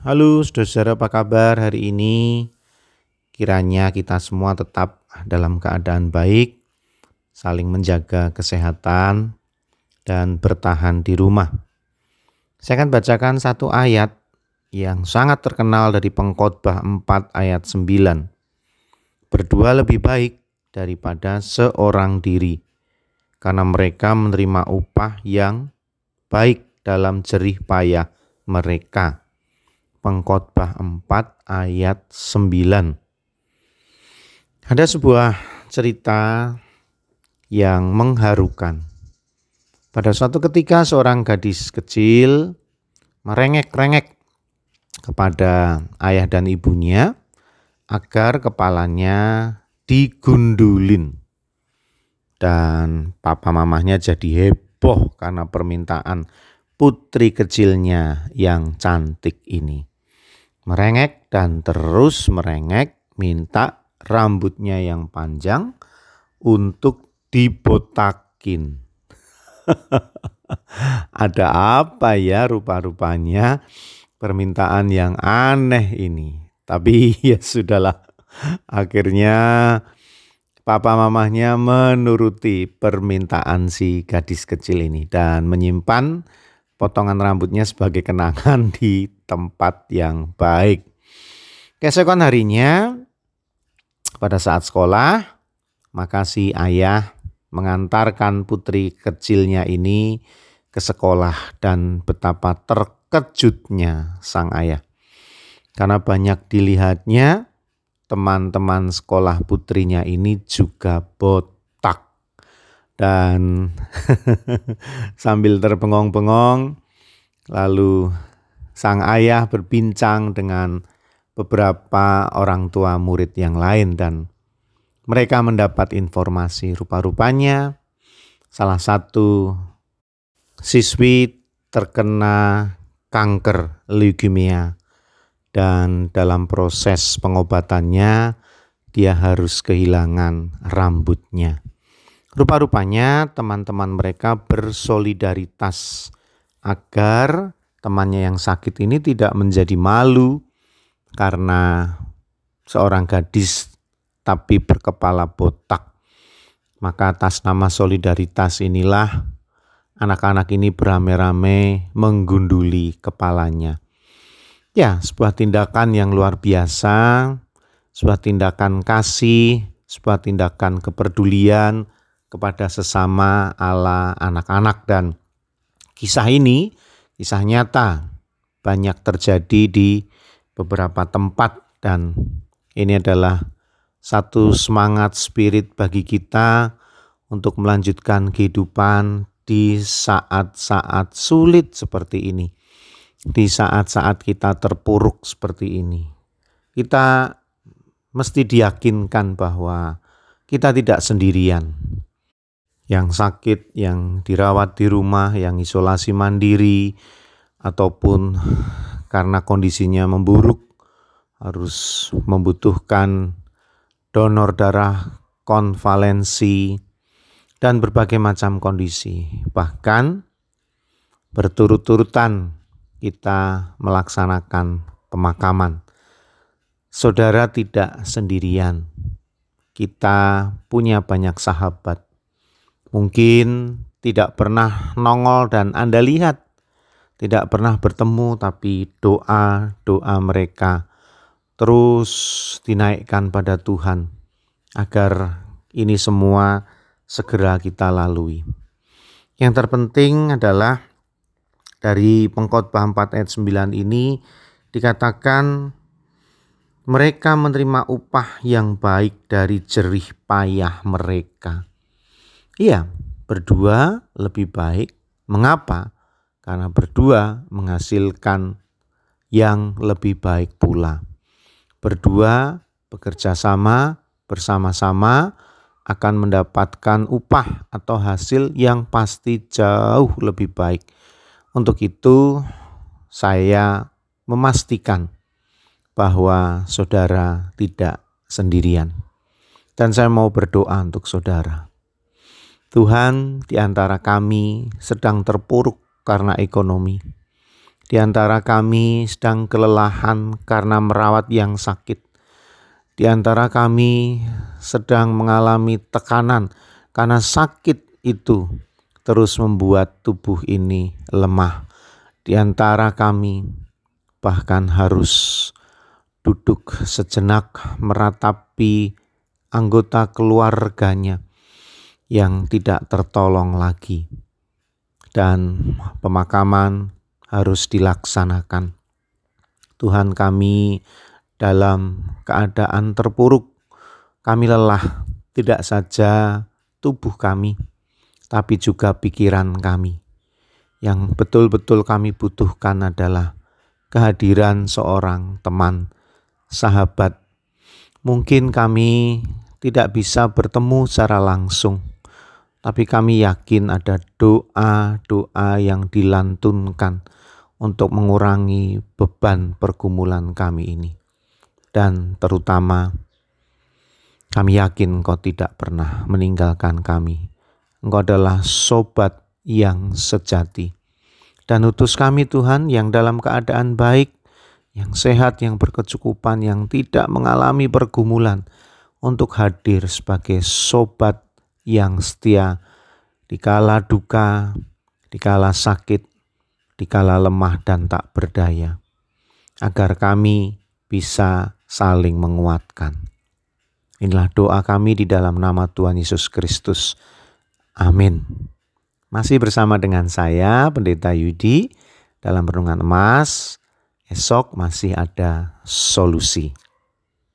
Halo saudara apa kabar hari ini? Kiranya kita semua tetap dalam keadaan baik, saling menjaga kesehatan, dan bertahan di rumah. Saya akan bacakan satu ayat yang sangat terkenal dari pengkhotbah 4 ayat 9. Berdua lebih baik daripada seorang diri, karena mereka menerima upah yang baik dalam jerih payah mereka. Pengkhotbah 4 ayat 9. Ada sebuah cerita yang mengharukan. Pada suatu ketika seorang gadis kecil merengek-rengek kepada ayah dan ibunya agar kepalanya digundulin. Dan papa mamahnya jadi heboh karena permintaan putri kecilnya yang cantik ini merengek dan terus merengek minta rambutnya yang panjang untuk dibotakin. Ada apa ya rupa-rupanya permintaan yang aneh ini. Tapi ya sudahlah. Akhirnya papa mamahnya menuruti permintaan si gadis kecil ini dan menyimpan potongan rambutnya sebagai kenangan di tempat yang baik. Keesokan harinya, pada saat sekolah, maka si ayah mengantarkan putri kecilnya ini ke sekolah dan betapa terkejutnya sang ayah. Karena banyak dilihatnya teman-teman sekolah putrinya ini juga bot dan sambil terpengong-pengong lalu sang ayah berbincang dengan beberapa orang tua murid yang lain dan mereka mendapat informasi rupa-rupanya salah satu siswi terkena kanker leukemia dan dalam proses pengobatannya dia harus kehilangan rambutnya. Rupa-rupanya teman-teman mereka bersolidaritas agar temannya yang sakit ini tidak menjadi malu karena seorang gadis tapi berkepala botak. Maka atas nama solidaritas inilah anak-anak ini beramai-ramai menggunduli kepalanya. Ya, sebuah tindakan yang luar biasa, sebuah tindakan kasih, sebuah tindakan kepedulian, kepada sesama ala anak-anak dan kisah ini kisah nyata banyak terjadi di beberapa tempat dan ini adalah satu semangat spirit bagi kita untuk melanjutkan kehidupan di saat-saat sulit seperti ini. Di saat-saat kita terpuruk seperti ini. Kita mesti diyakinkan bahwa kita tidak sendirian yang sakit, yang dirawat di rumah, yang isolasi mandiri, ataupun karena kondisinya memburuk, harus membutuhkan donor darah, konvalensi, dan berbagai macam kondisi. Bahkan berturut-turutan kita melaksanakan pemakaman. Saudara tidak sendirian. Kita punya banyak sahabat Mungkin tidak pernah nongol dan Anda lihat, tidak pernah bertemu, tapi doa-doa mereka terus dinaikkan pada Tuhan agar ini semua segera kita lalui. Yang terpenting adalah dari pengkhotbah 4 ayat 9 ini dikatakan mereka menerima upah yang baik dari jerih payah mereka. Iya, berdua lebih baik. Mengapa? Karena berdua menghasilkan yang lebih baik pula. Berdua bekerja sama, bersama-sama akan mendapatkan upah atau hasil yang pasti jauh lebih baik. Untuk itu, saya memastikan bahwa saudara tidak sendirian, dan saya mau berdoa untuk saudara. Tuhan, di antara kami sedang terpuruk karena ekonomi. Di antara kami sedang kelelahan karena merawat yang sakit. Di antara kami sedang mengalami tekanan karena sakit itu terus membuat tubuh ini lemah. Di antara kami bahkan harus duduk sejenak meratapi anggota keluarganya yang tidak tertolong lagi, dan pemakaman harus dilaksanakan. Tuhan kami dalam keadaan terpuruk, kami lelah, tidak saja tubuh kami, tapi juga pikiran kami. Yang betul-betul kami butuhkan adalah kehadiran seorang teman, sahabat. Mungkin kami tidak bisa bertemu secara langsung, tapi kami yakin ada doa-doa yang dilantunkan untuk mengurangi beban pergumulan kami ini. Dan terutama, kami yakin Engkau tidak pernah meninggalkan kami. Engkau adalah sobat yang sejati. Dan utus kami Tuhan yang dalam keadaan baik, yang sehat, yang berkecukupan, yang tidak mengalami pergumulan untuk hadir sebagai sobat yang setia di kala duka, di kala sakit, di kala lemah dan tak berdaya, agar kami bisa saling menguatkan. Inilah doa kami di dalam nama Tuhan Yesus Kristus. Amin. Masih bersama dengan saya, Pendeta Yudi, dalam Renungan Emas. Esok masih ada solusi.